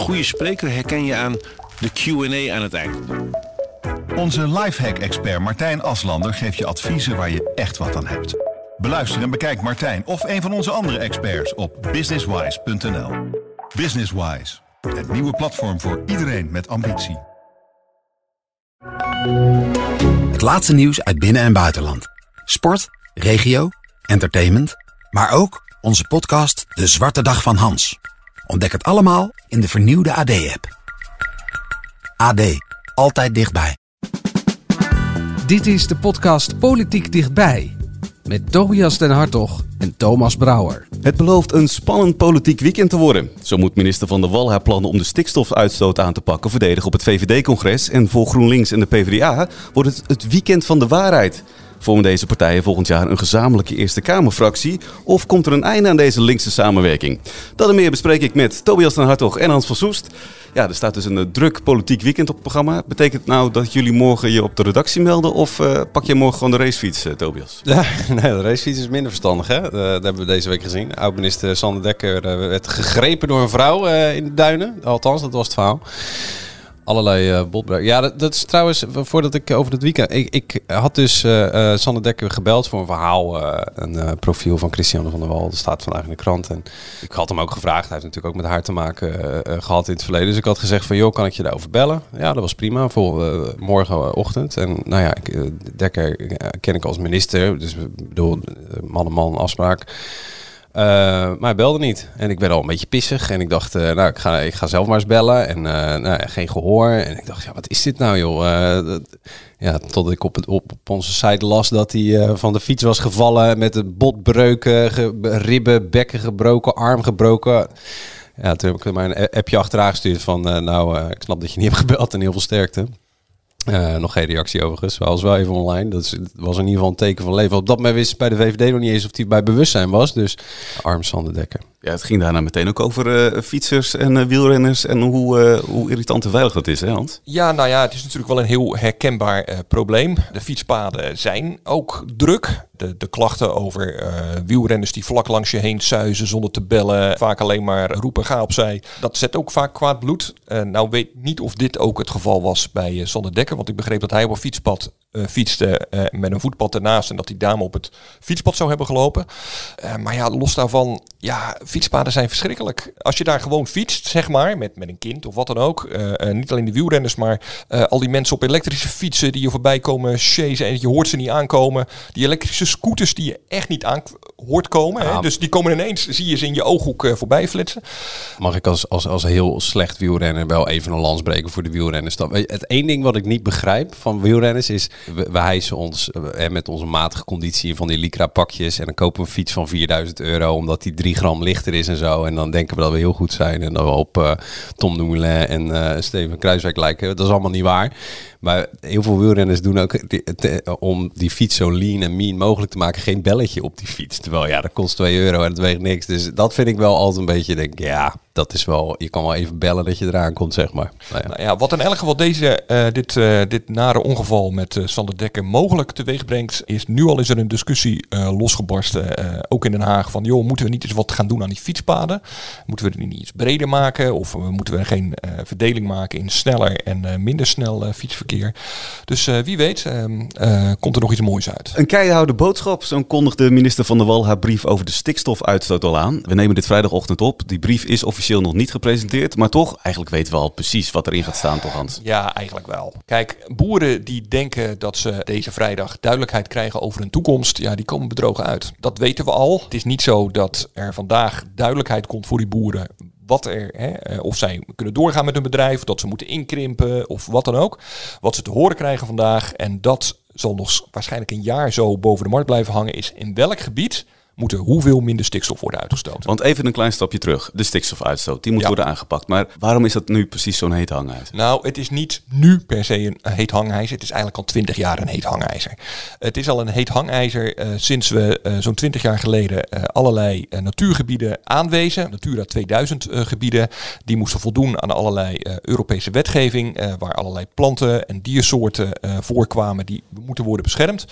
goede spreker herken je aan de Q&A aan het eind. Onze lifehack-expert Martijn Aslander geeft je adviezen waar je echt wat aan hebt. Beluister en bekijk Martijn of een van onze andere experts op businesswise.nl. Businesswise, het nieuwe platform voor iedereen met ambitie. Het laatste nieuws uit binnen- en buitenland. Sport, regio, entertainment, maar ook onze podcast De Zwarte Dag van Hans. Ontdek het allemaal in de vernieuwde AD-app. AD, altijd dichtbij. Dit is de podcast Politiek Dichtbij. Met Tobias Den Hartog en Thomas Brouwer. Het belooft een spannend politiek weekend te worden. Zo moet minister Van der Wal haar plannen om de stikstofuitstoot aan te pakken verdedigen op het VVD-congres. En voor GroenLinks en de PvdA wordt het het weekend van de waarheid. Vormen deze partijen volgend jaar een gezamenlijke Eerste Kamerfractie? Of komt er een einde aan deze linkse samenwerking? Dat en meer bespreek ik met Tobias den Hartog en Hans van Soest. Ja, er staat dus een eh, druk politiek weekend op het programma. Betekent nou dat jullie morgen je op de redactie melden? Of eh, pak je morgen gewoon de racefiets, eh, Tobias? Nee, de racefiets is minder verstandig, hè? Dat hebben we deze week gezien. Oud-minister Sander Dekker werd gegrepen door een vrouw in de duinen. Althans, dat was het verhaal. Allerlei eh botbreuken. Ja, dat, dat is trouwens, voordat ik over het weekend... Ik, ik had dus eh, eh, Sander Dekker gebeld voor een verhaal. een profiel van Christiane van der Wal. Dat staat vandaag in de krant. En ik had hem ook gevraagd. Hij heeft natuurlijk ook met haar te maken eh, eh, gehad in het verleden. Dus ik had gezegd van, joh, kan ik je daarover bellen? Ja, dat was prima. Voor morgenochtend. En nou ja, ik, Dekker ken ik als minister. Dus ik bedoel, eh, man en man afspraak. Eh, maar hij belde niet. En ik werd al een beetje pissig. En ik dacht, eh, nou, ik ga, ik ga zelf maar eens bellen. En eh, nou, geen gehoor. En ik dacht, ja, wat is dit nou, joh? Ja, tot ik op, het, op, onze site las dat hij van de fiets was gevallen met de botbreuken, ribben, bekken gebroken, arm gebroken. Ja, toen heb ik maar een appje achteraan gestuurd van, nou, ik snap dat je niet hebt gebeld en heel veel sterkte. Eh, nog geen reactie overigens, was wel even online. Dat is- was in ieder geval een teken van leven. Op dat moment wist bij de VVD nog niet eens of hij bij bewustzijn was. Dus arm Sander Dekker. Ja, het ging daarna meteen ook over eh, fietsers en eh, wielrenners en hoe, eh, hoe irritant en veilig dat is, hè Hans? Ja, nou ja, het is natuurlijk wel een heel herkenbaar eh, probleem. De fietspaden zijn ook druk. De, de klachten over eh, wielrenners die vlak langs je heen suizen zonder te bellen. Vaak alleen maar roepen, ga opzij. Dat zet ook vaak kwaad bloed. Eh, nou weet niet of dit ook het geval was bij eh, Sander Dekker. Want ik begreep dat hij op een fietspad fietste met een voetpad ernaast. En dat die dame op het fietspad zou hebben gelopen. Maar ja, los daarvan, ja, fietspaden zijn verschrikkelijk. Als je daar gewoon fietst, zeg maar, met, met een kind of wat dan ook. eh, eh, niet alleen de wielrenners, maar eh, al die mensen op elektrische fietsen die je voorbij komen chasen en je hoort ze niet aankomen. Die elektrische scooters die je echt niet aan hoort komen. Hè? Dus die komen ineens, zie je ze in je ooghoek voorbij flitsen. Mag ik als, als, als heel slecht wielrenner wel even een lans breken voor de wielrenners? Het één ding wat ik niet begrijp van wielrenners is... we, we hijsen ons met onze matige conditie van die Lycra pakjes... en dan kopen we een fiets van 4000 euro omdat die 3 gram lichter is en zo. En dan denken we dat we heel goed zijn en dat we op eh, Tom Dumoulin en eh, Steven Kruiswijk lijken. Dat is allemaal niet waar. Maar heel veel wielrenners doen ook die- om die fiets zo lean en mean mogelijk te maken geen belletje op die fiets. Terwijl ja, dat kost 2 euro en het weegt niks. Dus dat vind ik wel altijd een beetje, denk ja, dat is wel, je kan wel even bellen dat je eraan komt, zeg maar. Nou ja. Nou wat in elk geval deze, eh, dit, eh, dit nare ongeval met eh, Sander Dekker mogelijk teweeg brengt, is nu al is er een discussie losgebarsten, ook in Den Haag, van joh, moeten we niet eens wat gaan doen aan die fietspaden? Moeten we het niet iets breder maken? Of moeten we geen verdeling maken in sneller en minder snel eh, Dus eh, wie weet, ehm, eh, komt er nog iets moois uit. Een keiharde boodschap, zo kondigde minister Van der Wal haar brief over de stikstofuitstoot al aan. We nemen dit vrijdagochtend op. Die brief is officieel nog niet gepresenteerd, maar toch, eigenlijk weten we al precies wat erin gaat staan, toch Hans? Ja, eigenlijk wel. Kijk, boeren die denken dat ze deze vrijdag duidelijkheid krijgen over hun toekomst, ja, die komen bedrogen uit. Dat weten we al. Het is niet zo dat er vandaag duidelijkheid komt voor die boeren. Wat er, hè, eh, of zij kunnen doorgaan met hun bedrijf, dat ze moeten inkrimpen of wat dan ook. Wat ze te horen krijgen vandaag, en dat zal nog waarschijnlijk een jaar zo boven de markt blijven hangen, is in welk gebied moet er hoeveel minder stikstof worden uitgestoten. Want even een klein stapje terug. De stikstofuitstoot, die moet Ja. worden aangepakt. Maar waarom is dat nu precies zo'n heet hangijzer? Nou, het is niet nu per se een heet hangijzer. Het is eigenlijk al twintig jaar een heet hangijzer. Het is al een heet hangijzer eh, sinds we eh, zo'n twintig jaar geleden eh, allerlei natuurgebieden aanwezen. Natura 2000 eh, gebieden. Die moesten voldoen aan allerlei eh, Europese wetgeving. eh, waar allerlei planten en diersoorten eh, voorkwamen die moeten worden beschermd.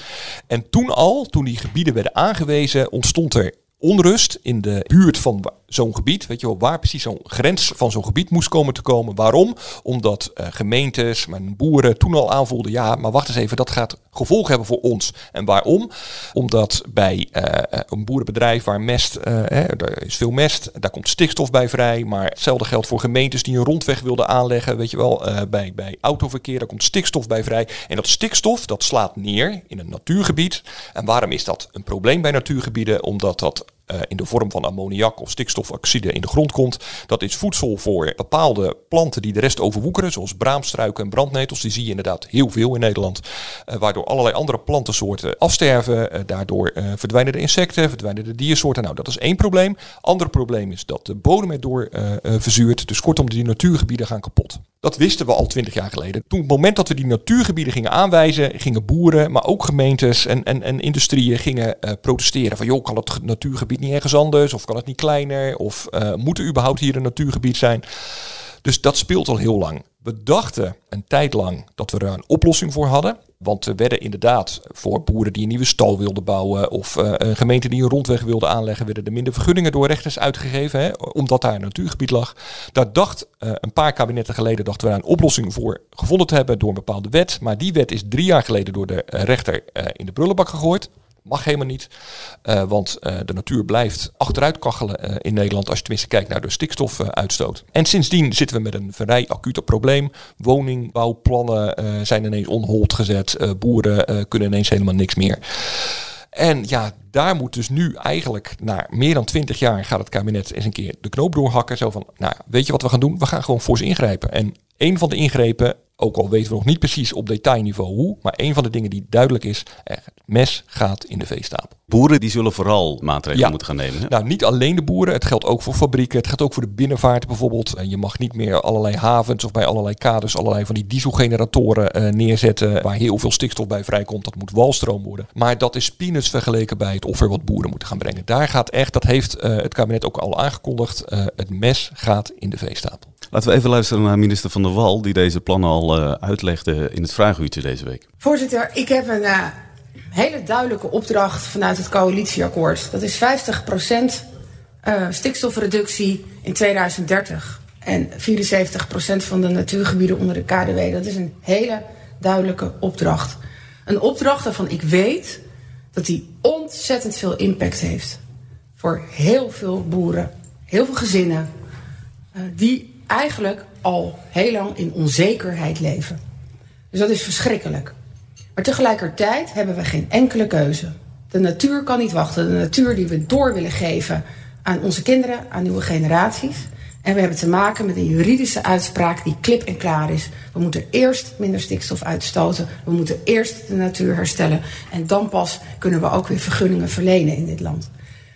En toen al, toen die gebieden werden aangewezen, ontstond er onrust in de buurt van zo'n gebied, weet je wel, waar precies zo'n grens van zo'n gebied moest komen te komen. Waarom? Omdat uh, gemeentes, mijn boeren toen al aanvoelden, ja, maar wacht eens even, dat gaat gevolgen hebben voor ons. En waarom? Omdat bij uh, een boerenbedrijf waar mest, er is veel mest, daar komt stikstof bij vrij, maar hetzelfde geldt voor gemeentes die een rondweg wilden aanleggen, weet je wel, bij, bij autoverkeer, daar komt stikstof bij vrij. En dat stikstof, dat slaat neer in een natuurgebied. En waarom is dat een probleem bij natuurgebieden? Omdat dat uh, in de vorm van ammoniak of stikstofoxide in de grond komt. Dat is voedsel voor bepaalde planten die de rest overwoekeren, zoals braamstruiken en brandnetels. Die zie je inderdaad heel veel in Nederland. Uh, waardoor allerlei andere plantensoorten afsterven. Uh, daardoor verdwijnen de insecten, verdwijnen de diersoorten. Nou, dat is één probleem. Ander probleem is dat de bodem erdoor verzuurt. Dus kortom, die natuurgebieden gaan kapot. Dat wisten we al twintig jaar geleden. Toen het moment dat we die natuurgebieden gingen aanwijzen, gingen boeren, maar ook gemeentes en, en, en industrieën gingen protesteren. Van joh, kan het natuurgebied niet ergens anders? Of kan het niet kleiner? Of uh, moet er überhaupt hier een natuurgebied zijn? Dus dat speelt al heel lang. We dachten een tijd lang dat we er een oplossing voor hadden. Want er werden inderdaad voor boeren die een nieuwe stal wilden bouwen of uh, een gemeente die een rondweg wilde aanleggen, werden er minder vergunningen door rechters uitgegeven, hè, omdat daar een natuurgebied lag. Daar dacht uh, een paar kabinetten geleden dachten we daar een oplossing voor gevonden te hebben door een bepaalde wet. Maar die wet is drie jaar geleden door de rechter in de brullenbak gegooid. Mag helemaal niet. Uh, want uh, de natuur blijft achteruit kachelen uh, in Nederland. Als je tenminste kijkt naar de stikstofuitstoot. en sindsdien zitten we met een vrij acuut probleem. Woningbouwplannen zijn ineens onhold gezet. boeren kunnen ineens helemaal niks meer. En ja, daar moet dus nu eigenlijk na meer dan twintig jaar gaat het kabinet eens een keer de knoop doorhakken. Zo van, nou weet je wat we gaan doen? We gaan gewoon ze ingrijpen. En een van de ingrepen ook al weten we nog niet precies op detailniveau hoe. Maar een van de dingen die duidelijk is, het mes gaat in de veestapel. Boeren die zullen vooral maatregelen Ja. moeten gaan nemen. hè? Nou, niet alleen de boeren. Het geldt ook voor fabrieken. Het gaat ook voor de binnenvaart bijvoorbeeld. En Je mag niet meer allerlei havens of bij allerlei kaders allerlei van die dieselgeneratoren eh, neerzetten. Waar heel veel stikstof bij vrijkomt. Dat moet walstroom worden. Maar dat is peanuts vergeleken bij het offer wat boeren moeten gaan brengen. Daar gaat echt, dat heeft eh, het kabinet ook al aangekondigd. eh, het mes gaat in de veestapel. Laten we even luisteren naar minister Van der Wal, die deze plannen al eh, uitlegde in het vraaguurtje deze week. Voorzitter, ik heb een uh, hele duidelijke opdracht vanuit het coalitieakkoord. Dat is 50% uh, stikstofreductie in 2030 en 74% van de natuurgebieden onder de KDW. Dat is een hele duidelijke opdracht. Een opdracht waarvan ik weet dat die ontzettend veel impact heeft voor heel veel boeren, heel veel gezinnen, die eigenlijk al heel lang in onzekerheid leven. Dus dat is verschrikkelijk. Maar tegelijkertijd hebben we geen enkele keuze. De natuur kan niet wachten. De natuur die we door willen geven aan onze kinderen, aan nieuwe generaties. En we hebben te maken met een juridische uitspraak die klip en klaar is. We moeten eerst minder stikstof uitstoten. We moeten eerst de natuur herstellen. En dan pas kunnen we ook weer vergunningen verlenen in dit land.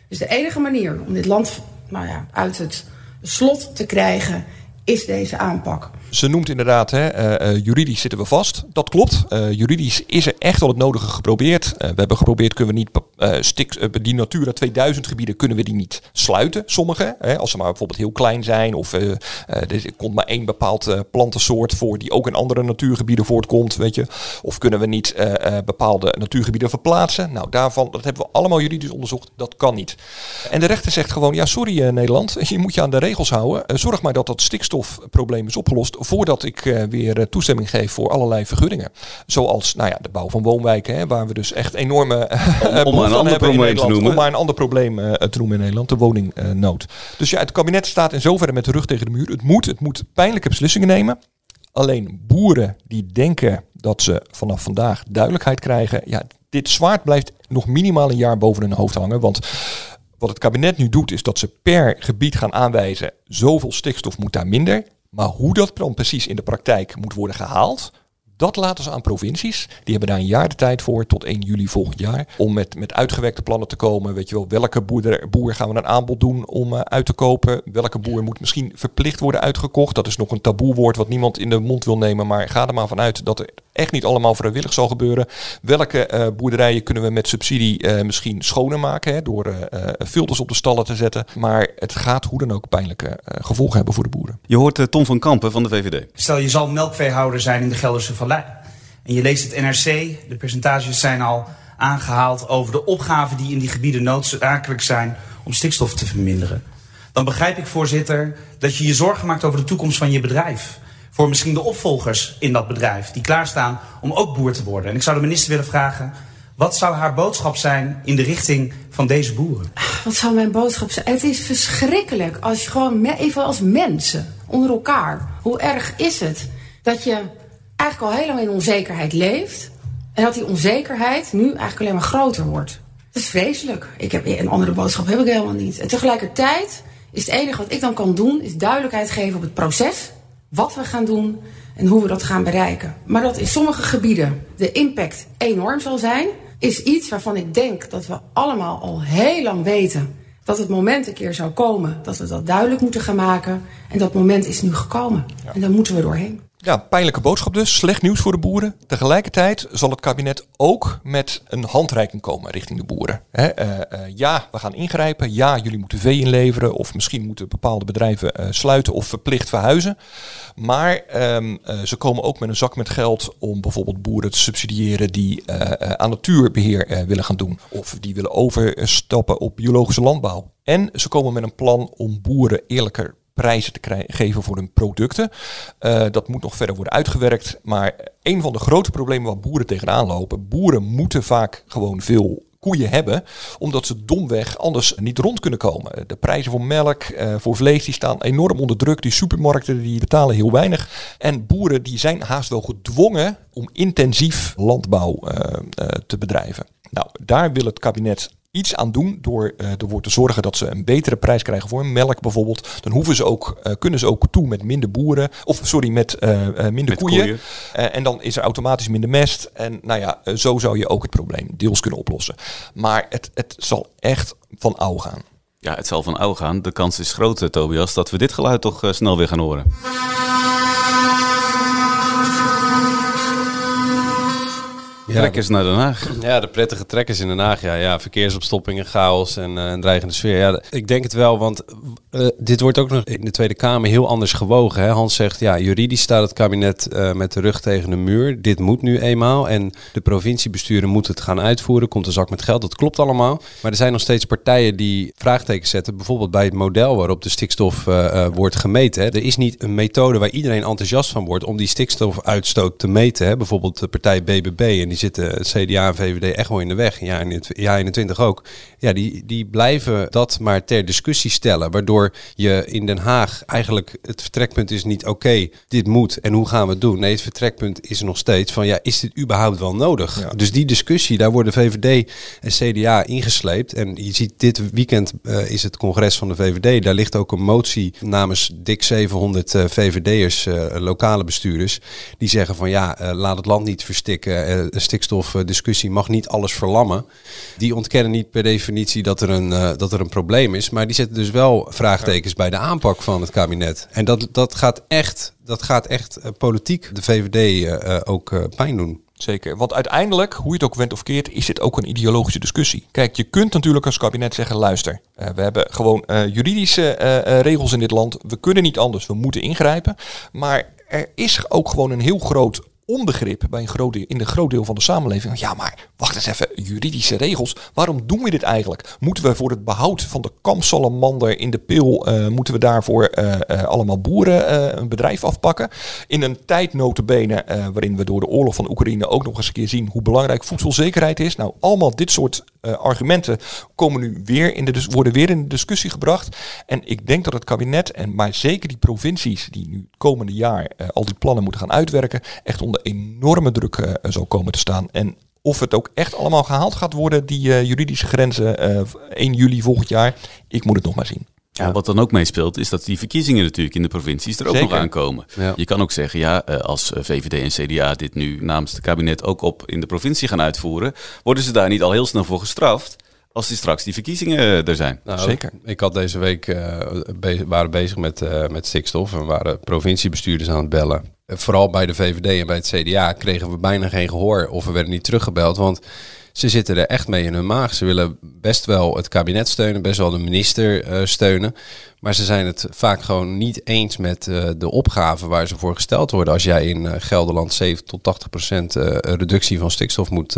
Dus de enige manier om dit land nou ja, uit het slot te krijgen is deze aanpak. Ze noemt inderdaad, hè, uh, juridisch zitten we vast. Dat klopt. Uh, juridisch is er echt al het nodige geprobeerd. We hebben geprobeerd, kunnen we niet stik, die Natura 2000 gebieden kunnen we die niet sluiten. Sommige, hè, als ze maar bijvoorbeeld heel klein zijn of er komt maar één bepaald plantensoort voor die ook in andere natuurgebieden voortkomt, weet je. Of kunnen we niet bepaalde natuurgebieden verplaatsen? Nou, daarvan, dat hebben we allemaal juridisch onderzocht. Dat kan niet. En de rechter zegt gewoon, ja, sorry Nederland, je moet je aan de regels houden. zorg maar dat dat stikstofprobleem is opgelost voordat ik weer toestemming geef voor allerlei vergunningen. Zoals nou ja, de bouw van woonwijken, hè, waar we dus echt enorme een ander probleem te noemen. Om maar een ander probleem uh, te noemen in Nederland, de woningnood. Dus ja, het kabinet staat in zoverre met de rug tegen de muur. Het moet, het moet pijnlijke beslissingen nemen. Alleen boeren die denken dat ze vanaf vandaag duidelijkheid krijgen. Ja, dit zwaard blijft nog minimaal een jaar boven hun hoofd hangen. Want wat het kabinet nu doet, is dat ze per gebied gaan aanwijzen. Zoveel stikstof moet daar minder. Maar hoe dat dan precies in de praktijk moet worden gehaald, dat laten ze aan provincies. Die hebben daar een jaar de tijd voor, tot 1 juli volgend jaar. Om met, met uitgewerkte plannen te komen. Weet je wel, welke boer, boer gaan we een aanbod doen om uh, uit te kopen? Welke boer moet misschien verplicht worden uitgekocht? Dat is nog een taboewoord wat niemand in de mond wil nemen. Maar ga er maar vanuit dat er echt niet allemaal vrijwillig zal gebeuren. Welke uh, boerderijen kunnen we met subsidie uh, misschien schoner maken? Hè, door filters op de stallen te zetten. Maar het gaat hoe dan ook pijnlijke gevolgen hebben voor de boeren. Je hoort Tom van Kampen van de VVD. Stel je zal melkveehouder zijn in de Gelderse Vallei. En je leest het NRC, de percentages zijn al aangehaald over de opgaven die in die gebieden noodzakelijk zijn om stikstof te verminderen. dan begrijp ik, voorzitter, dat je je zorgen maakt over de toekomst van je bedrijf. Voor misschien de opvolgers in dat bedrijf die klaarstaan om ook boer te worden. En ik zou de minister willen vragen: wat zou haar boodschap zijn in de richting van deze boeren? Wat zou mijn boodschap zijn? Het is verschrikkelijk als je gewoon even als mensen onder elkaar. Hoe erg is het dat je eigenlijk al heel lang in onzekerheid leeft. En dat die onzekerheid nu eigenlijk alleen maar groter wordt. Dat is vreselijk. Ik heb, een andere boodschap heb ik helemaal niet. En tegelijkertijd is het enige wat ik dan kan doen, is duidelijkheid geven op het proces. Wat we gaan doen en hoe we dat gaan bereiken. Maar dat in sommige gebieden de impact enorm zal zijn, is iets waarvan ik denk dat we allemaal al heel lang weten dat het moment een keer zou komen dat we dat duidelijk moeten gaan maken. En dat moment is nu gekomen. En daar moeten we doorheen. Ja, pijnlijke boodschap dus. Slecht nieuws voor de boeren. Tegelijkertijd zal het kabinet ook met een handreiking komen richting de boeren. He, uh, uh, ja, we gaan ingrijpen. Ja, jullie moeten vee inleveren. Of misschien moeten bepaalde bedrijven uh, sluiten of verplicht verhuizen. Maar um, ze komen ook met een zak met geld om bijvoorbeeld boeren te subsidiëren die aan natuurbeheer willen gaan doen. Of die willen overstappen op biologische landbouw. En ze komen met een plan om boeren eerlijker prijzen te geven voor hun producten. Uh, dat moet nog verder worden uitgewerkt. Maar een van de grote problemen waar boeren tegenaan lopen, boeren moeten vaak gewoon veel koeien hebben, omdat ze domweg anders niet rond kunnen komen. De prijzen voor melk, uh, voor vlees, die staan enorm onder druk. Die supermarkten die betalen heel weinig. En boeren die zijn haast wel gedwongen om intensief landbouw te bedrijven. Nou, daar wil het kabinet iets aan doen door uh, ervoor te zorgen dat ze een betere prijs krijgen voor melk bijvoorbeeld. Dan hoeven ze ook, uh, kunnen ze ook toe met minder boeren. Of sorry, met uh, minder met koeien. koeien. en dan is er automatisch minder mest. En nou ja, zo zou je ook het probleem deels kunnen oplossen. Maar het, het zal echt van ouw gaan. Ja, het zal van ouw gaan. De kans is groot, Tobias, dat we dit geluid toch snel weer gaan horen. Ja, trekkers naar Den Haag. Ja, de prettige trekkers in Den Haag. Ja, ja verkeersopstoppingen, chaos en uh, een dreigende sfeer. Ja, ik denk het wel, want uh, dit wordt ook nog in de Tweede Kamer heel anders gewogen. Hè? Hans zegt, ja, juridisch staat het kabinet uh, met de rug tegen de muur. Dit moet nu eenmaal. En de provinciebesturen moeten het gaan uitvoeren. Komt een zak met geld, dat klopt allemaal. Maar er zijn nog steeds partijen die vraagtekens zetten. Bijvoorbeeld bij het model waarop de stikstof wordt gemeten. Hè? Er is niet een methode waar iedereen enthousiast van wordt om die stikstofuitstoot te meten. Hè? Bijvoorbeeld de partij BBB en die zitten CDA en VVD echt wel in de weg. Ja, in ja 21 ook. Ja, die, die blijven dat maar ter discussie stellen. Waardoor je in Den Haag eigenlijk het vertrekpunt is niet oké, okay, dit moet en hoe gaan we het doen. Nee, het vertrekpunt is nog steeds van ja, is dit überhaupt wel nodig? Ja. Dus die discussie, daar worden VVD en CDA ingesleept. En je ziet dit weekend uh, is het congres van de VVD. Daar ligt ook een motie namens dik 700 uh, VVD'ers, uh, lokale bestuurders. Die zeggen van ja, uh, laat het land niet verstikken stikstofdiscussie mag niet alles verlammen. Die ontkennen niet per definitie dat er een, uh, dat er een probleem is. Maar die zetten dus wel vraagtekens bij de aanpak van het kabinet. En dat, dat gaat echt, dat gaat echt uh, politiek de VVD uh, ook pijn doen. Zeker, want uiteindelijk, hoe je het ook went of keert, is dit ook een ideologische discussie. Kijk, je kunt natuurlijk als kabinet zeggen, luister, we hebben gewoon juridische regels in dit land. We kunnen niet anders, we moeten ingrijpen. Maar er is ook gewoon een heel groot onbegrip bij een groot deel, in een groot deel van de samenleving. Ja, maar wacht eens even, juridische regels. Waarom doen we dit eigenlijk? Moeten we voor het behoud van de kampsalamander in de pil, uh, moeten we daarvoor uh, uh, allemaal boeren een bedrijf afpakken? In een tijd notabene waarin we door de oorlog van Oekraïne ook nog eens een keer zien hoe belangrijk voedselzekerheid is. Nou, allemaal dit soort argumenten komen nu weer in de, worden weer in de discussie gebracht. En ik denk dat het kabinet, en maar zeker die provincies die nu komende jaar al die plannen moeten gaan uitwerken, echt onder enorme druk uh, zal komen te staan. En of het ook echt allemaal gehaald gaat worden, die juridische grenzen, uh, 1 juli volgend jaar, ik moet het nog maar zien. Ja, wat dan ook meespeelt, is dat die verkiezingen natuurlijk in de provincies er ook Zeker. nog aankomen. Ja. Je kan ook zeggen, ja, als VVD en CDA dit nu namens het kabinet ook op in de provincie gaan uitvoeren, worden ze daar niet al heel snel voor gestraft? als die straks die verkiezingen er zijn. Nou, Zeker. Ik had deze week, uh, be waren bezig met, uh, met stikstof en waren provinciebestuurders aan het bellen. Vooral bij de VVD en bij het CDA kregen we bijna geen gehoor of we werden niet teruggebeld. Want ze zitten er echt mee in hun maag. Ze willen best wel het kabinet steunen, best wel de minister eh, steunen. Maar ze zijn het vaak gewoon niet eens met uh, de opgave waar ze voor gesteld worden. Als jij in uh, Gelderland 7 tot 80 procent reductie van stikstof moet,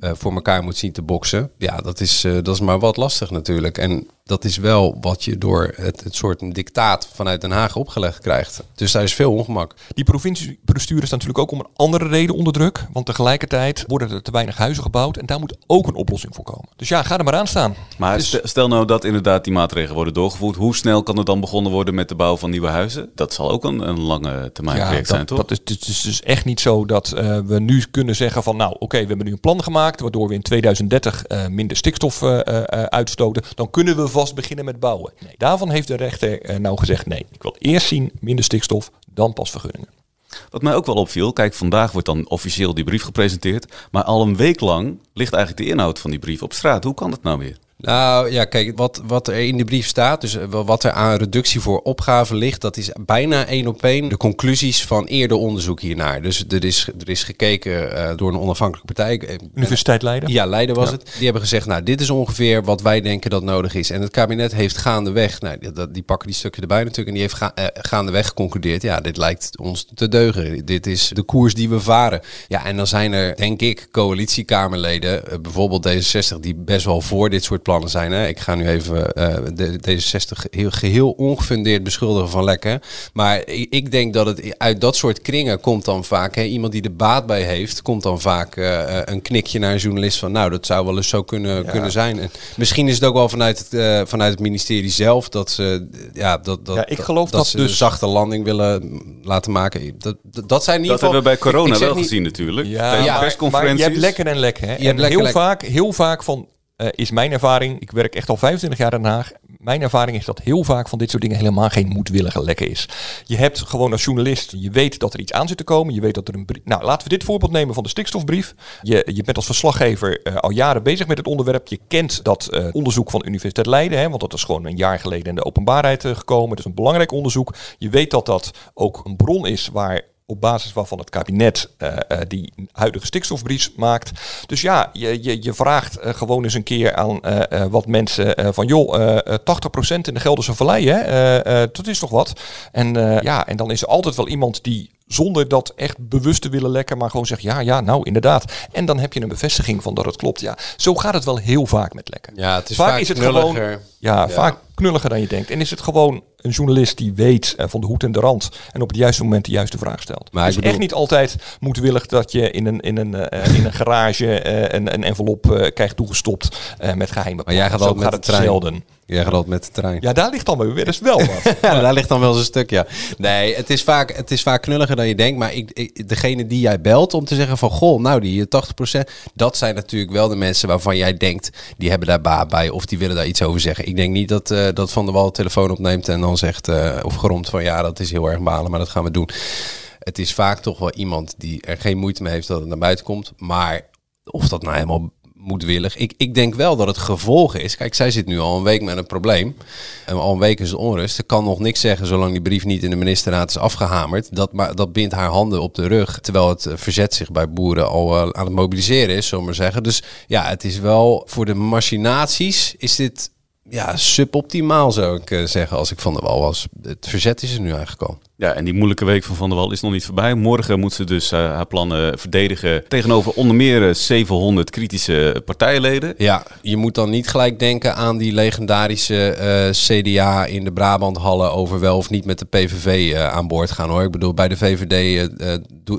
voor elkaar moet zien te boksen. Ja, dat is, dat is maar wat lastig natuurlijk. En dat is wel wat je door het, het soort dictaat vanuit Den Haag opgelegd krijgt. Dus daar is veel ongemak. Die provinciebestuur is natuurlijk ook om een andere reden onder druk. Want tegelijkertijd worden er te weinig huizen gebouwd. En daar moet ook een oplossing voor komen. Dus ja, ga er maar aan staan. Maar dus... stel nou dat inderdaad die maatregelen worden doorgevoerd. Hoe snel kan er dan begonnen worden met de bouw van nieuwe huizen? Dat zal ook een, een lange termijn ja, project zijn, toch? Dat is, het is dus echt niet zo dat uh, we nu kunnen zeggen van... nou, oké, okay, we hebben nu een plan gemaakt... waardoor we in 2030 uh, minder stikstof uh, uitstoten. Dan kunnen we vast beginnen met bouwen. Nee, daarvan heeft de rechter nou gezegd... nee, ik wil eerst zien minder stikstof, dan pas vergunningen. Wat mij ook wel opviel, kijk, vandaag wordt dan officieel die brief gepresenteerd. Maar al een week lang ligt eigenlijk de inhoud van die brief op straat. Hoe kan dat nou weer? Nou ja, kijk, wat, wat er in de brief staat, dus eh, wat er aan reductie voor opgave ligt, dat is bijna één op één de conclusies van eerder onderzoek hiernaar. Dus er is, er is gekeken uh, door een onafhankelijke partij. Eh, Universiteit Leiden? Ja, Leiden was het. Die hebben gezegd, nou, dit is ongeveer wat wij denken dat nodig is. En het kabinet heeft gaandeweg, nou, die, die pakken die stukje erbij natuurlijk, en die heeft ga, uh, gaandeweg geconcludeerd, ja, dit lijkt ons te deugen. Dit is de koers die we varen. Ja, en dan zijn er, denk ik, coalitiekamerleden, bijvoorbeeld D66, die best wel voor dit soort plannen zijn. Hè. Ik ga nu even uh, de, D66 heel, geheel ongefundeerd beschuldigen van lekken. Maar ik, ik, denk dat het uit dat soort kringen komt dan vaak. Hè, iemand die er baat bij heeft, komt dan vaak uh, een knikje naar een journalist van... nou, dat zou wel eens zo kunnen, ja. kunnen zijn. En misschien is het ook wel vanuit het, uh, vanuit het ministerie zelf dat ze... Ja, dat, dat, ja, ik geloof dat, dat ze dus... een zachte landing willen laten maken. Dat, dat, dat zijn in ieder geval... Dat hebben we bij corona wel niet... gezien natuurlijk. Ja, ja maar, maar je hebt lekker en lekker. Hè? Je en heel, vaak, heel vaak van uh, is mijn ervaring, ik werk echt al 25 jaar in Den Haag. Mijn ervaring is dat heel vaak van dit soort dingen helemaal geen moedwillige lekker is. Je hebt gewoon als journalist, je weet dat er iets aan zit te komen. Je weet dat er een brief. Nou, laten we dit voorbeeld nemen van de stikstofbrief. Je, je bent als verslaggever uh, al jaren bezig met het onderwerp. Je kent dat uh, onderzoek van Universiteit Leiden, hè, want dat is gewoon een jaar geleden in de openbaarheid gekomen. Het is een belangrijk onderzoek. Je weet dat dat ook een bron is waar op basis waarvan het kabinet uh, uh, die huidige stikstofbrief maakt. Dus ja, je, je, je vraagt uh, gewoon eens een keer aan wat mensen van joh, 80% in de Gelderse Vallei, hè, dat is toch wat? En ja, en dan is er altijd wel iemand die zonder dat echt bewust te willen lekken, maar gewoon zegt ja, ja, nou inderdaad. En dan heb je een bevestiging van dat het klopt. Ja, zo gaat het wel heel vaak met lekken. Ja, het is vaak, vaak is het gewoon ja, ja, vaak knulliger dan je denkt. En is het gewoon een journalist die weet uh, van de hoed en de rand en op het juiste moment de juiste vraag stelt. Maar het is bedoel... echt niet altijd moedwillig dat je in een, in een, uh, in een garage uh, een, een envelop krijgt toegestopt met geheime Maar jij gaat Zo al met gaat het zelden. Jij gaat altijd met de trein. Ja, daar ligt dan weer eens wel wat. ja, daar ligt dan wel eens een stuk, ja. Nee, het is vaak, het is vaak knulliger dan je denkt. Maar ik, ik, degene die jij belt om te zeggen van... Goh, nou die 80%. Dat zijn natuurlijk wel de mensen waarvan jij denkt... Die hebben daar baat bij of die willen daar iets over zeggen. Ik denk niet dat, dat Van der Wal de telefoon opneemt en dan zegt... Uh, of geromt van ja, dat is heel erg balen, maar dat gaan we doen. Het is vaak toch wel iemand die er geen moeite mee heeft dat het naar buiten komt. Maar of dat nou helemaal moedwillig. Ik, ik denk wel dat het gevolg is. Kijk, zij zit nu al een week met een probleem. En al een week is het onrust. Ze kan nog niks zeggen zolang die brief niet in de ministerraad is afgehamerd. Dat, maar, dat bindt haar handen op de rug. Terwijl het verzet zich bij boeren al uh, aan het mobiliseren is, zullen maar zeggen. Dus ja, het is wel voor de machinaties is dit ja, suboptimaal zou ik uh, zeggen als ik Van der Wal was. Het verzet is er nu eigenlijk al. Ja, en die moeilijke week van Van der Wal is nog niet voorbij. Morgen moet ze dus uh, haar plannen verdedigen tegenover onder meer 700 kritische partijleden. Ja, je moet dan niet gelijk denken aan die legendarische uh, CDA in de Brabanthallen over wel of niet met de PVV aan boord gaan hoor. Ik bedoel, bij de VVD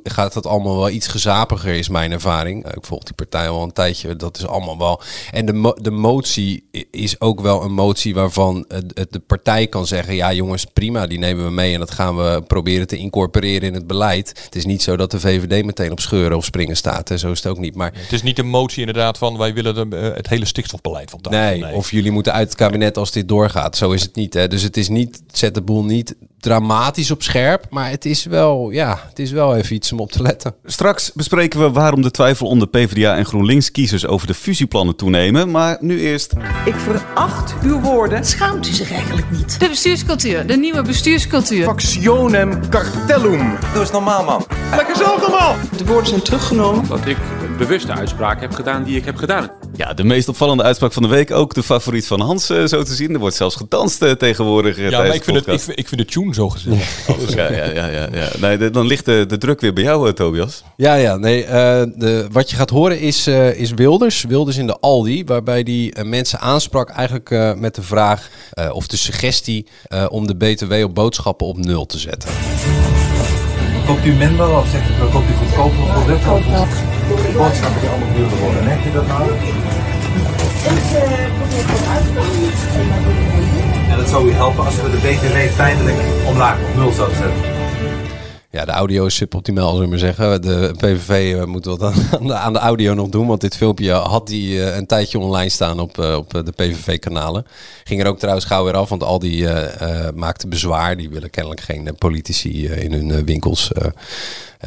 gaat het allemaal wel iets gezapiger is mijn ervaring. ik volg die partij al een tijdje, dat is allemaal wel. En de, de motie is ook wel een motie waarvan de partij kan zeggen, ja jongens prima, die nemen we mee en dat gaan we proberen te incorporeren in het beleid. Het is niet zo dat de VVD meteen op scheuren of springen staat. Hè. Zo is het ook niet. Maar het is niet een motie inderdaad van wij willen de, uh, het hele stikstofbeleid van tafel. Nee, nee, of jullie moeten uit het kabinet als dit doorgaat. Zo is het niet. Hè. Dus het is niet, zet de boel niet dramatisch op scherp. Maar het is wel, ja, het is wel even iets om op te letten. Straks bespreken we waarom de twijfel onder PvdA en GroenLinks kiezers over de fusieplannen toenemen. Maar nu eerst. Ik veracht uw woorden. Schaamt u zich eigenlijk niet? De bestuurscultuur, de nieuwe bestuurscultuur. Factionem cartellum. Doe eens normaal, man. Lekker zelf normaal. De woorden zijn teruggenomen. Dat ik bewuste uitspraken heb gedaan die ik heb gedaan. Ja, de meest opvallende uitspraak van de week. Ook de favoriet van Hans, eh, zo te zien. Er wordt zelfs gedanst eh, tegenwoordig. eh, Ja, maar ik vind, het, ik, vind- ik vind de tune zo gezellig. Ja, ja, ja. ja, ja. Nee, de- dan ligt de, de druk weer bij jou, Tobias. Ja, ja. Nee, eh, de, wat je gaat horen is, eh, is Wilders. Wilders in de Aldi. Waarbij die mensen aansprak eigenlijk eh, met de vraag eh, of de suggestie eh, om de BTW op boodschappen op nul te zetten. Koopt u minder of zegt u, koopt u goedkoper producten de boodschappen die allemaal duurder worden? Merk je dat nou? En dat zou u helpen als we de BTW tijdelijk omlaag op nul zouden zetten. Ja, de audio is suboptimaal, zullen we maar zeggen. De PVV eh, moet wat aan, de, aan de audio nog doen. Want dit filmpje had die eh, een tijdje online staan op, eh, op de PVV-kanalen. Ging er ook trouwens gauw weer af, want al die eh, eh, maakte bezwaar. Die willen kennelijk geen politici in hun winkels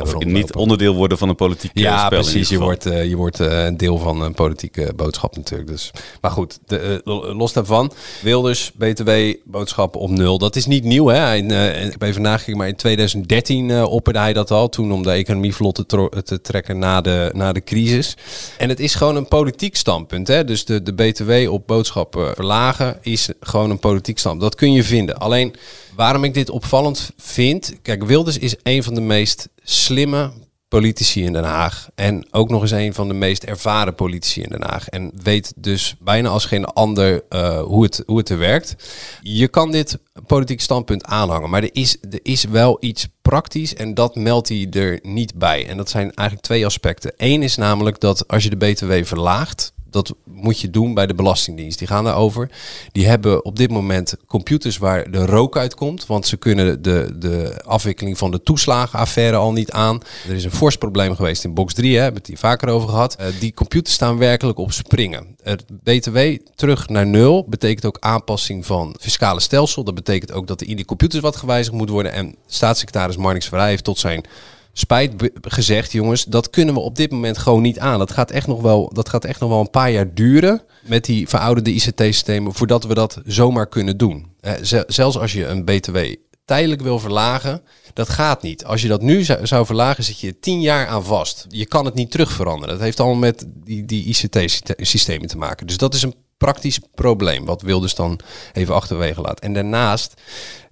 Of niet onderdeel worden van een politiek eh, Ja, spel. in precies. Je wordt, je wordt een deel van een politieke boodschap natuurlijk. Dus. Maar goed, de, lo- los daarvan. Wilders, BTW, boodschappen op nul. Dat is niet nieuw. Hè? Ik heb even nagekeken, maar in 2013 eh opperde hij dat al. Toen om de economie vlot te trekken na de, na de crisis. En het is gewoon een politiek standpunt. Hè? Dus de, de BTW op boodschappen verlagen is gewoon een politiek standpunt. Dat kun je vinden. Alleen waarom ik dit opvallend vind. Kijk, Wilders is een van de meest slimme politici in Den Haag. En ook nog eens een van de meest ervaren politici in Den Haag. En weet dus bijna als geen ander eh, hoe, het, hoe het er werkt. Je kan dit politiek standpunt aanhangen. Maar er is, er is wel iets praktisch en dat meldt hij er niet bij. En dat zijn eigenlijk twee aspecten. Eén is namelijk dat als je de BTW verlaagt, dat moet je doen bij de Belastingdienst. Die gaan daarover. Die hebben op dit moment computers waar de rook uitkomt. Want ze kunnen de, de afwikkeling van de toeslagenaffaire al niet aan. Er is een fors probleem geweest in box 3. Hè, hebben we het hier vaker over gehad. Eh, die computers staan werkelijk op springen. Het BTW terug naar nul betekent ook aanpassing van fiscale stelsel. Dat betekent ook dat er in die computers wat gewijzigd moet worden. En staatssecretaris Marnix Verheij heeft tot zijn spijt gezegd, jongens, dat kunnen we op dit moment gewoon niet aan. Dat gaat echt nog wel, dat gaat echt nog wel een paar jaar duren met die verouderde ICT-systemen voordat we dat zomaar kunnen doen. Eh, ze- zelfs als je een BTW tijdelijk wil verlagen, dat gaat niet. Als je dat nu zou verlagen, zit je tien jaar aan vast. Je kan het niet terug veranderen. Dat heeft allemaal met die, die ICT-systemen te maken. Dus dat is een praktisch probleem, wat Wilders dan even achterwege laat. En daarnaast,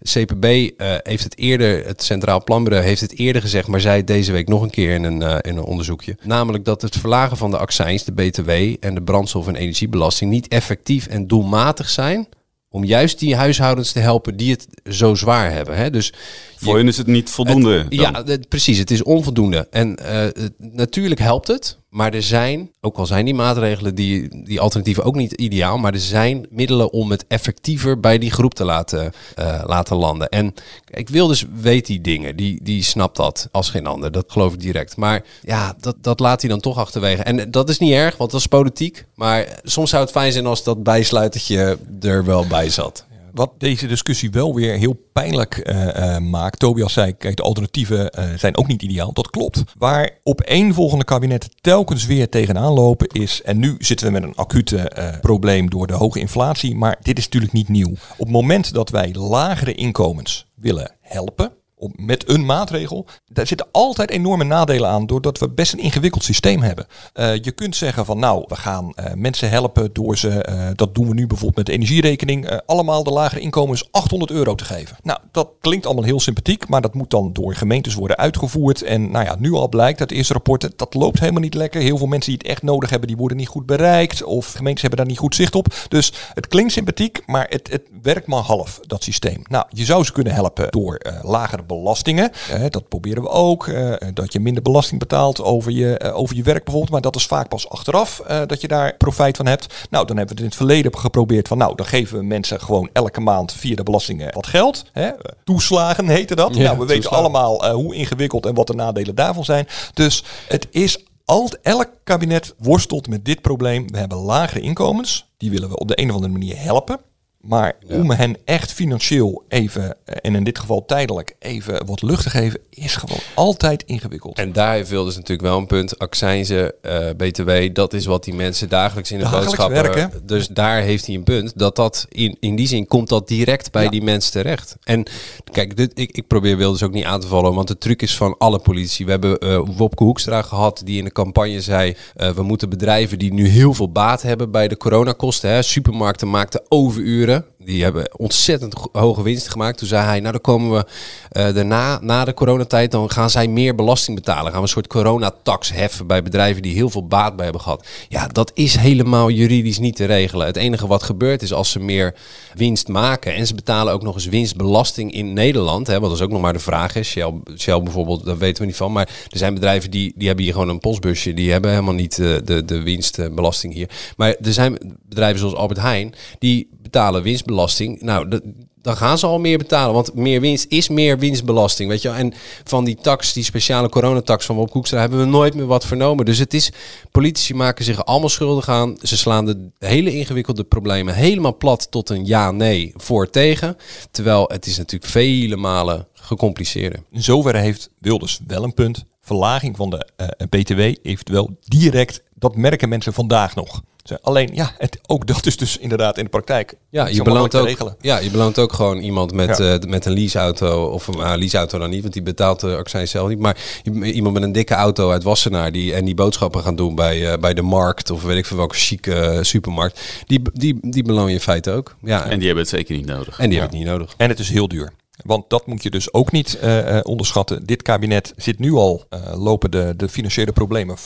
CPB eh, heeft het eerder, het Centraal Planbureau heeft het eerder gezegd, maar zei het deze week nog een keer in een, eh, in een onderzoekje. Namelijk dat het verlagen van de accijns, de BTW en de brandstof- en energiebelasting niet effectief en doelmatig zijn om juist die huishoudens te helpen die het zo zwaar hebben. Hè? Dus Voor hen is het niet voldoende Het- ja, het- precies. Het is onvoldoende. En eh, het- natuurlijk helpt het. Maar er zijn, ook al zijn die maatregelen, die, die alternatieven ook niet ideaal. Maar er zijn middelen om het effectiever bij die groep te laten, eh, laten landen. En ik wil dus weet die dingen. Die, die snapt dat als geen ander. Dat geloof ik direct. Maar ja, dat, dat laat hij dan toch achterwege. En dat is niet erg, want dat is politiek. Maar soms zou het fijn zijn als dat bijsluitertje er wel bij zat. Wat deze discussie wel weer heel pijnlijk eh, eh, maakt. Tobias zei, kijk, de alternatieven eh, zijn ook niet ideaal. Dat klopt. Waar op één volgende kabinet telkens weer tegenaan lopen is... en nu zitten we met een acute probleem door de hoge inflatie... maar dit is natuurlijk niet nieuw. Op het moment dat wij lagere inkomens willen helpen... Met een maatregel. Daar zitten altijd enorme nadelen aan, doordat we best een ingewikkeld systeem hebben. Eh, je kunt zeggen van nou, we gaan eh, mensen helpen door ze, eh, dat doen we nu bijvoorbeeld met de energierekening, allemaal de lagere inkomens 800 euro te geven. Nou, dat klinkt allemaal heel sympathiek, maar dat moet dan door gemeentes worden uitgevoerd. En nou ja, nu al blijkt uit eerste rapporten, dat loopt helemaal niet lekker. Heel veel mensen die het echt nodig hebben, die worden niet goed bereikt. Of gemeentes hebben daar niet goed zicht op. Dus het klinkt sympathiek, maar het, het werkt maar half, dat systeem. Nou, je zou ze kunnen helpen door lagere belastingen. Dat proberen we ook. eh, dat je minder belasting betaalt over je, eh, over je werk bijvoorbeeld. Maar dat is vaak pas achteraf eh, dat je daar profijt van hebt. Nou, dan hebben we het in het verleden geprobeerd van... nou, dan geven we mensen gewoon elke maand via de belastingen wat geld. Hè? Toeslagen heette dat. Ja, nou, we weten allemaal hoe ingewikkeld en wat de nadelen daarvan zijn. Dus het is alt, elk kabinet worstelt met dit probleem. We hebben lagere inkomens. Die willen we op de een of andere manier helpen Maar om hen echt financieel even, eh, en in dit geval tijdelijk, even wat lucht te geven, is gewoon altijd ingewikkeld. En daar heeft Wilders natuurlijk wel een punt. Accijnzen, eh BTW, dat is wat die mensen dagelijks in de Dagelijks boodschappen... werken. Dus daar heeft hij een punt. Dat dat in, in die zin komt dat direct bij die mensen terecht. En kijk, dit, ik, ik probeer Wilders ook niet aan te vallen. Want de truc is van alle politici. We hebben eh Wopke Hoekstra gehad die in de campagne zei... we moeten bedrijven die nu heel veel baat hebben bij de coronakosten... Hè, supermarkten maakten overuren. Die hebben ontzettend hoge winsten gemaakt. Toen zei hij, nou dan komen we eh, daarna, na de coronatijd, dan gaan zij meer belasting betalen. Gaan we een soort coronatax heffen bij bedrijven die heel veel baat bij hebben gehad. Ja, dat is helemaal juridisch niet te regelen. Het enige wat gebeurt is als ze meer winst maken en ze betalen ook nog eens winstbelasting in Nederland. Hè, is ook nog maar de vraag. Hè. Shell, Shell bijvoorbeeld, daar weten we niet van. Maar er zijn bedrijven die, die hebben hier gewoon een postbusje. Die hebben helemaal niet eh, de, de winstbelasting hier. Maar er zijn bedrijven zoals Albert Heijn, die betalen winstbelasting. Nou, dan gaan ze al meer betalen. Want meer winst is meer winstbelasting. Weet je? En van die tax, die speciale coronatax van Wop Koekstra, hebben we nooit meer wat vernomen. Dus het is, politici maken zich allemaal schuldig aan. Ze slaan de hele ingewikkelde problemen helemaal plat tot een ja-nee voor tegen. Terwijl het is natuurlijk vele malen gecompliceerder. In zoverre heeft Wilders wel een punt. Verlaging van de eh, BTW eventueel direct, dat merken mensen vandaag nog. Alleen, ja, het, ook dat is dus inderdaad in de praktijk. Ja, je beloont ook, regelen. ja, je beloont ook gewoon iemand met, Ja. eh, met een leaseauto. Of een uh, leaseauto dan niet, want die betaalt de accijns zelf niet. Maar iemand met een dikke auto uit Wassenaar die, en die boodschappen gaan doen bij, eh, bij de markt. Of weet ik veel welke chique eh, supermarkt. Die, die, die beloon je in feite ook. Ja, En die hebben het zeker niet nodig. en die hebben het niet nodig. En het is heel duur. Want dat moet je dus ook niet eh, eh, onderschatten. Dit kabinet zit nu al, eh, lopen de, de financiële problemen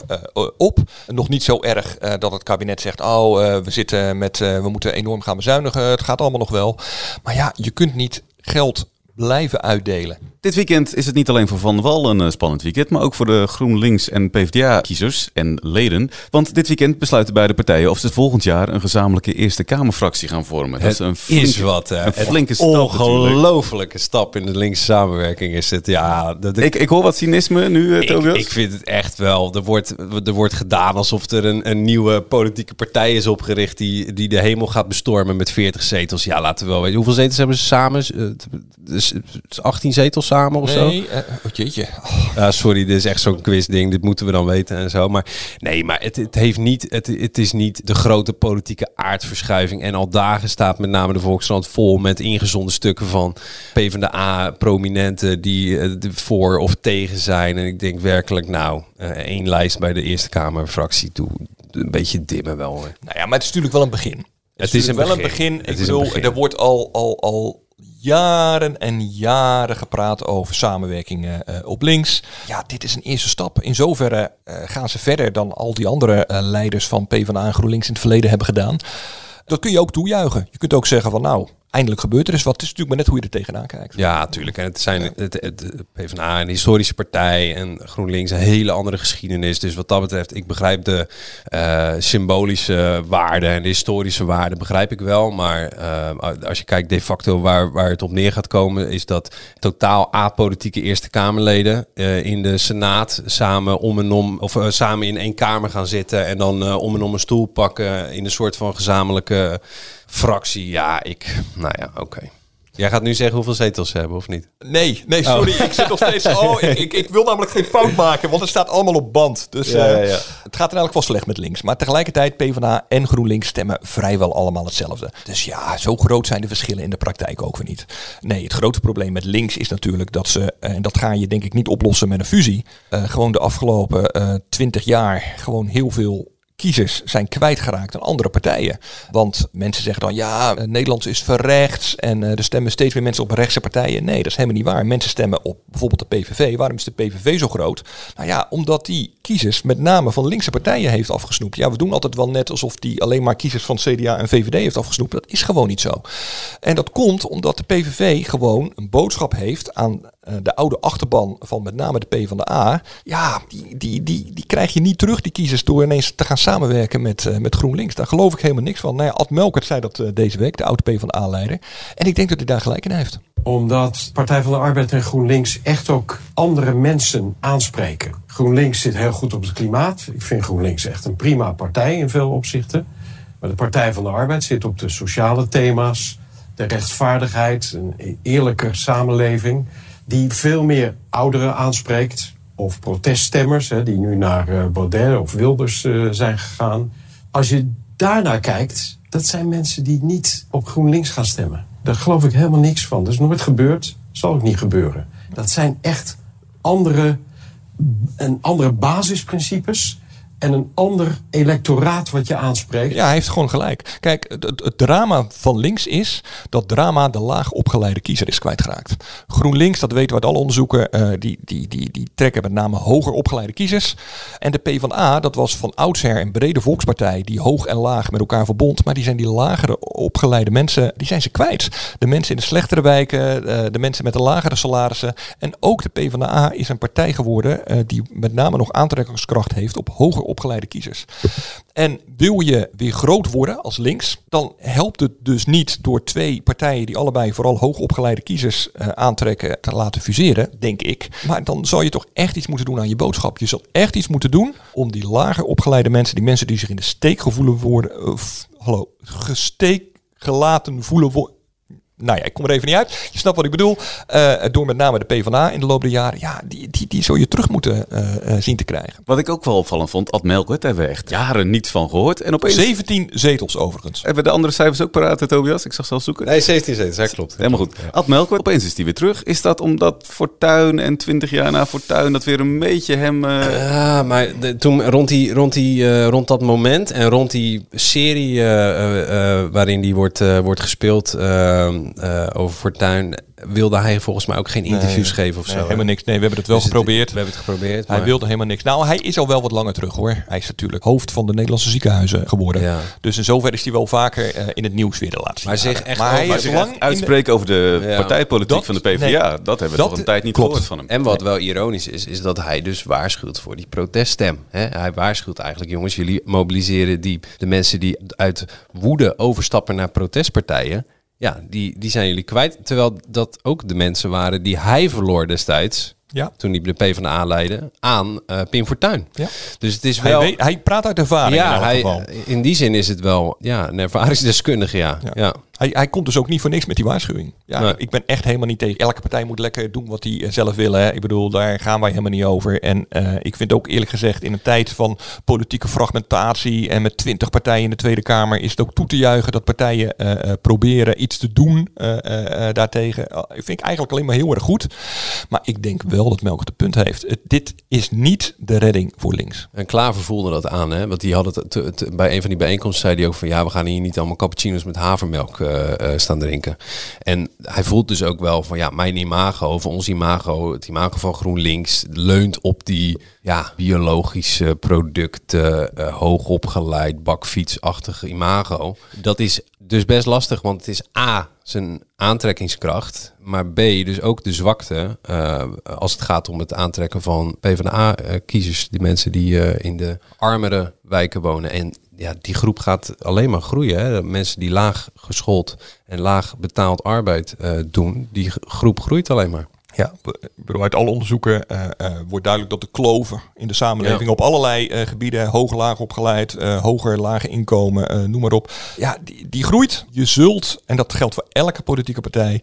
op. Nog niet zo erg dat het kabinet zegt, oh, we zitten met, we moeten enorm gaan bezuinigen. Het gaat allemaal nog wel. Maar ja, je kunt niet geld blijven uitdelen. Dit weekend is het niet alleen voor Van der Wal een eh, spannend weekend, maar ook voor de GroenLinks en PvdA-kiezers en leden. Want dit weekend besluiten beide partijen of ze volgend jaar een gezamenlijke Eerste Kamerfractie gaan vormen. Dat Het is een is flinke, wat, hè. een flinke stap. Ongelofelijke stap in de linkse samenwerking is het. Ja, dat, Ik, ik hoor wat cynisme nu, eh, Ik, Tobias. ik vind het echt wel. Er wordt, er wordt gedaan alsof er een, een nieuwe politieke partij is opgericht die, die de hemel gaat bestormen met 40 zetels. Ja, laten we wel weten. Hoeveel zetels hebben ze samen? Eh, dus 18 zetels samen of zo? Nee, oh jeetje. Ja, sorry, dit is echt zo'n quizding. Dit moeten we dan weten en zo. Maar nee, maar het, het, heeft niet, het, het is niet de grote politieke aardverschuiving. En al dagen staat met name de Volkskrant vol met ingezonde stukken van PvdA-prominenten die de voor of tegen zijn. En ik denk werkelijk, nou, eh, één lijst bij de Eerste Kamerfractie toe. Een beetje dimmen wel hoor. Nou ja, maar het is natuurlijk wel een begin. Het, is een wel een begin. Het Ik is een bedoel, begin. er wordt al, al, al jaren en jaren gepraat over samenwerking eh, op links. Ja, dit is een eerste stap. In zoverre eh, gaan ze verder dan al die andere eh, leiders van PvdA en GroenLinks in het verleden hebben gedaan. Dat kun je ook toejuichen. Je kunt ook zeggen van nou, eindelijk gebeurt er eens wat. Het is natuurlijk maar net hoe je er tegenaan kijkt. Ja, tuurlijk. En het zijn het, het, PvdA een historische partij en GroenLinks een hele andere geschiedenis. Dus wat dat betreft, ik begrijp de eh, symbolische waarde en de historische waarde begrijp ik wel. Maar eh, als je kijkt de facto waar, waar het op neer gaat komen, is dat totaal apolitieke Eerste Kamerleden eh, in de Senaat samen om en om, of samen in één kamer gaan zitten en dan om en om een stoel pakken in een soort van gezamenlijke fractie. Ja, ik, nou ja, oké. Jij gaat nu zeggen hoeveel zetels ze hebben, of niet? Nee, nee, sorry. Ik zit nog steeds. Oh, ik, ik, ik wil namelijk geen fout maken, want het staat allemaal op band. Dus Ja, ja, eh, ja. het gaat er eigenlijk wel slecht met links. Maar tegelijkertijd, PvdA en GroenLinks stemmen vrijwel allemaal hetzelfde. Dus ja, zo groot zijn de verschillen in de praktijk ook weer niet. Nee, het grote probleem met links is natuurlijk dat ze, eh, en dat ga je denk ik niet oplossen met een fusie, eh, gewoon de afgelopen twintig jaar gewoon heel veel kiezers zijn kwijtgeraakt aan andere partijen. Want mensen zeggen dan, ja, eh, Nederland is verrechts en eh, er stemmen steeds meer mensen op rechtse partijen. Nee, dat is helemaal niet waar. Mensen stemmen op bijvoorbeeld de PVV. Waarom is de PVV zo groot? Nou ja, omdat die kiezers met name van linkse partijen heeft afgesnoept. Ja, we doen altijd wel net alsof die alleen maar kiezers van CDA en VVD heeft afgesnoept. Dat is gewoon niet zo. En dat komt omdat de PVV gewoon een boodschap heeft aan de oude achterban van met name de PvdA. Ja, die, die, die, die krijg je niet terug, die kiezers, door ineens te gaan samenwerken met, eh, met GroenLinks. Daar geloof ik helemaal niks van. Nou ja, Ad Melkert zei dat eh, deze week, de oude PvdA-leider. En ik denk dat hij daar gelijk in heeft. Omdat Partij van de Arbeid en GroenLinks echt ook andere mensen aanspreken. GroenLinks zit heel goed op het klimaat. Ik vind GroenLinks echt een prima partij in veel opzichten. Maar de Partij van de Arbeid zit op de sociale thema's. de rechtvaardigheid, een eerlijke samenleving, die veel meer ouderen aanspreekt. Of proteststemmers, hè, die nu naar uh, Baudet of Wilders uh, zijn gegaan. Als je daarnaar kijkt, dat zijn mensen die niet op GroenLinks gaan stemmen. Daar geloof ik helemaal niks van. Dat is nooit gebeurd, zal ook niet gebeuren. Dat zijn echt andere, en andere basisprincipes en een ander electoraat wat je aanspreekt. Ja, hij heeft gewoon gelijk. Kijk, het, drama van links is dat drama de laag opgeleide kiezer is kwijtgeraakt. GroenLinks, dat weten we uit alle onderzoeken, uh, die, die, die, die trekken met name hoger opgeleide kiezers. En de PvdA, dat was van oudsher een brede volkspartij die hoog en laag met elkaar verbond. Maar die zijn die lagere opgeleide mensen, die zijn ze kwijt. De mensen in de slechtere wijken, uh, de mensen met de lagere salarissen. En ook de PvdA is een partij geworden uh, die met name nog aantrekkingskracht heeft op hoger opgeleide kiezers. En wil je weer groot worden als links, dan helpt het dus niet door twee partijen die allebei vooral hoogopgeleide kiezers uh, aantrekken te laten fuseren, denk ik. Maar dan zal je toch echt iets moeten doen aan je boodschap. Je zal echt iets moeten doen om die lager opgeleide mensen, die mensen die zich in de steek gevoelen worden, hallo, gesteek gelaten voelen nou ja, ik kom er even niet uit. Je snapt wat ik bedoel. Uh, door met name de PvdA in de loop der jaren. Ja, die, die, die zul je terug moeten uh, uh, zien te krijgen. Wat ik ook wel opvallend vond, Ad Melkert, daar hebben we echt jaren niets van gehoord. En opeens... 17 zetels overigens. Hebben we de andere cijfers ook paraat, Tobias? Ik zag zelf zoeken. Nee, 17 zetels, dat klopt. Helemaal goed. Ja. Ad Melkert, opeens is die weer terug. Is dat omdat Fortuyn en 20 jaar na Fortuyn dat weer een beetje hem... Ja, maar de, toen rond, die, rond, die, rond dat moment en rond die serie waarin die wordt, wordt gespeeld over Fortuyn wilde hij volgens mij ook geen interviews nee, geven of nee, zo. helemaal niks. Nee, we hebben het wel Dus het- geprobeerd. we hebben het geprobeerd, Hij maar- wilde helemaal niks. Nou, hij is al wel wat langer terug hoor. Hij is natuurlijk hoofd van de Nederlandse ziekenhuizen geworden. Ja. Dus in zover is hij wel vaker eh, in het nieuws weer de laatste Maar zich echt maar hij maar is zich lang de- Uitspreken over de Ja. partijpolitiek Dat- van de PvdA, nee, dat hebben we dat toch een tijd niet klopt. gehoord van hem. En wat wel ironisch is, is dat hij dus waarschuwt voor die proteststem. Hè? Hij waarschuwt eigenlijk, jongens, jullie mobiliseren die, de mensen die uit woede overstappen naar protestpartijen. Ja, die, die zijn jullie kwijt. Terwijl dat ook de mensen waren die hij verloor destijds. Ja. Toen hij de PvdA leidde aan eh Pim Fortuyn. Ja. Dus het is Hij, wel... weet- hij praat uit ervaring in ja, elk hij, geval. in die zin is het wel ja, een ervaringsdeskundige, ja. ja. Hij, hij komt dus ook niet voor niks met die waarschuwing. Ja, Nee. Ik ben echt helemaal niet tegen. Elke partij moet lekker doen wat hij eh, zelf wil. Hè. Ik bedoel, daar gaan wij helemaal niet over. En eh, ik vind ook eerlijk gezegd, in een tijd van politieke fragmentatie en met twintig partijen in de Tweede Kamer, is het ook toe te juichen dat partijen eh, proberen iets te doen daartegen. Uh, vind ik eigenlijk alleen maar heel erg goed. Maar ik denk wel dat Melk het punt heeft. Dit is niet de redding voor links. En Klaver voelde dat aan, hè? Want die had het bij een van die bijeenkomsten zei hij ook van ja, we gaan hier niet allemaal cappuccino's met havermelk staan drinken. En hij voelt dus ook wel van ja, mijn imago, of ons imago, het imago van GroenLinks leunt op die ja, biologische producten, eh hoogopgeleid, bakfietsachtige imago. Dat is dus best lastig, want het is A, zijn aantrekkingskracht, maar B, dus ook de zwakte eh, als het gaat om het aantrekken van PvdA-kiezers, die mensen die eh, in de armere wijken wonen. En ja, die groep gaat alleen maar groeien. Hè. Mensen die laag geschoold en laag betaald arbeid eh, doen, die groep groeit alleen maar. Ja, bedoel, uit alle onderzoeken eh, eh, wordt duidelijk dat de kloven in de samenleving Ja. op allerlei gebieden, hoog, laag opgeleid, hoger, lage inkomen, noem maar op. Ja, die, die groeit. Je zult, en dat geldt voor elke politieke partij,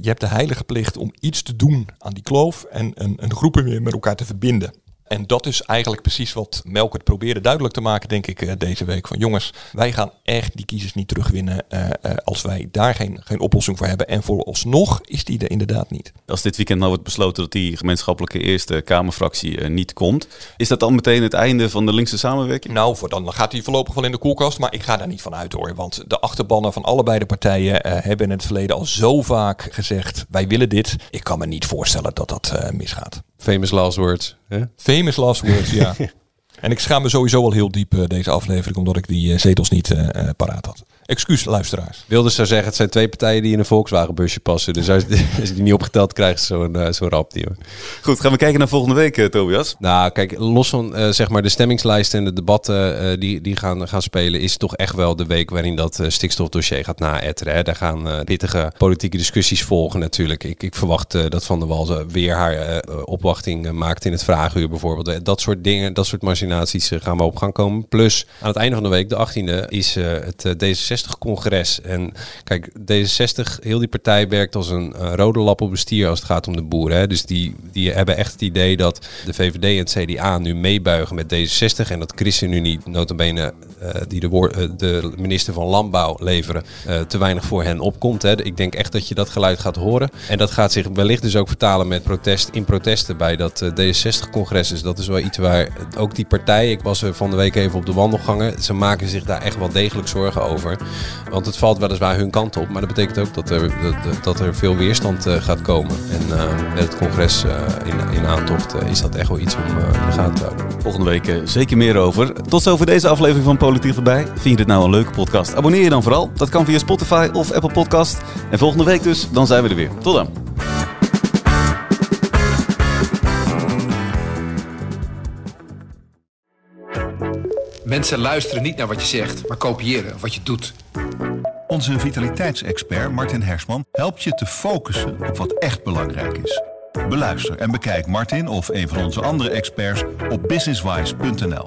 je hebt de heilige plicht om iets te doen aan die kloof en een, een groepen weer met elkaar te verbinden. En dat is eigenlijk precies wat Melkert probeerde duidelijk te maken, denk ik, eh, deze week. Van jongens, wij gaan echt die kiezers niet terugwinnen eh, eh, als wij daar geen, geen oplossing voor hebben. En vooralsnog is die er inderdaad niet. Als dit weekend nou wordt besloten dat die gemeenschappelijke Eerste Kamerfractie eh, niet komt, is dat dan meteen het einde van de linkse samenwerking? Nou, voor dan gaat hij voorlopig wel in de koelkast, maar ik ga daar niet van uit hoor. Want de achterbannen van allebei de partijen hebben in het verleden al zo vaak gezegd: wij willen dit. Ik kan me niet voorstellen dat dat misgaat. Famous last words. Hè? Famous last words, ja. En ik schaam me sowieso wel heel diep eh, deze aflevering, omdat ik die eh, zetels niet eh, paraat had. Excuus, luisteraars. Wilders zou zeggen, het zijn twee partijen die in een Volkswagenbusje passen. Dus als, als je die niet opgeteld krijgt, zo'n eh, zo'n rap die. hoor. Goed, gaan we kijken naar volgende week, eh, Tobias. Nou, kijk, los van eh, zeg maar de stemmingslijsten en de debatten eh, die, die gaan, gaan spelen, is toch echt wel de week waarin dat eh, stikstofdossier gaat naetteren. Hè. Daar gaan eh, pittige politieke discussies volgen natuurlijk. Ik, ik verwacht eh, dat Van der Wal weer haar eh, opwachting maakt in het vragenuur bijvoorbeeld. Dat soort dingen, dat soort machinaties gaan we op gang komen. Plus, aan het einde van de week, de 18e, is eh, het eh, D66-congres. En kijk, D66, heel die partij werkt als een rode lap op bestier als het gaat om de boeren. Hè. Dus die, die hebben echt het idee dat de VVD en het CDA nu meebuigen met D66 en dat ChristenUnie, notabene die de, eh, de minister van Landbouw leveren, eh, te weinig voor hen opkomt. Hè. Ik denk echt dat je dat geluid gaat horen. En dat gaat zich wellicht dus ook vertalen met protest in protesten bij dat eh, D66-congres. Dus dat is wel iets waar ook die partij, ik was er van de week even op de wandelgangen, ze maken zich daar echt wel degelijk zorgen over. Want het valt weliswaar hun kant op, maar dat betekent ook dat er, dat, dat er veel weerstand eh, gaat komen. En eh, met het congres eh, in, in aantocht eh, is dat echt wel iets om eh, in de gaten te houden. Volgende week eh, zeker meer over. Tot zover deze aflevering van Politiek erbij. Vind je dit nou een leuke podcast? Abonneer je dan vooral. Dat kan via Spotify of Apple Podcast. En volgende week dus, dan zijn we er weer. Tot dan. Mensen luisteren niet naar wat je zegt, maar kopiëren wat je doet. Onze vitaliteitsexpert Martin Hersman helpt je te focussen op wat echt belangrijk is. Beluister en bekijk Martin of een van onze andere experts op businesswise.nl.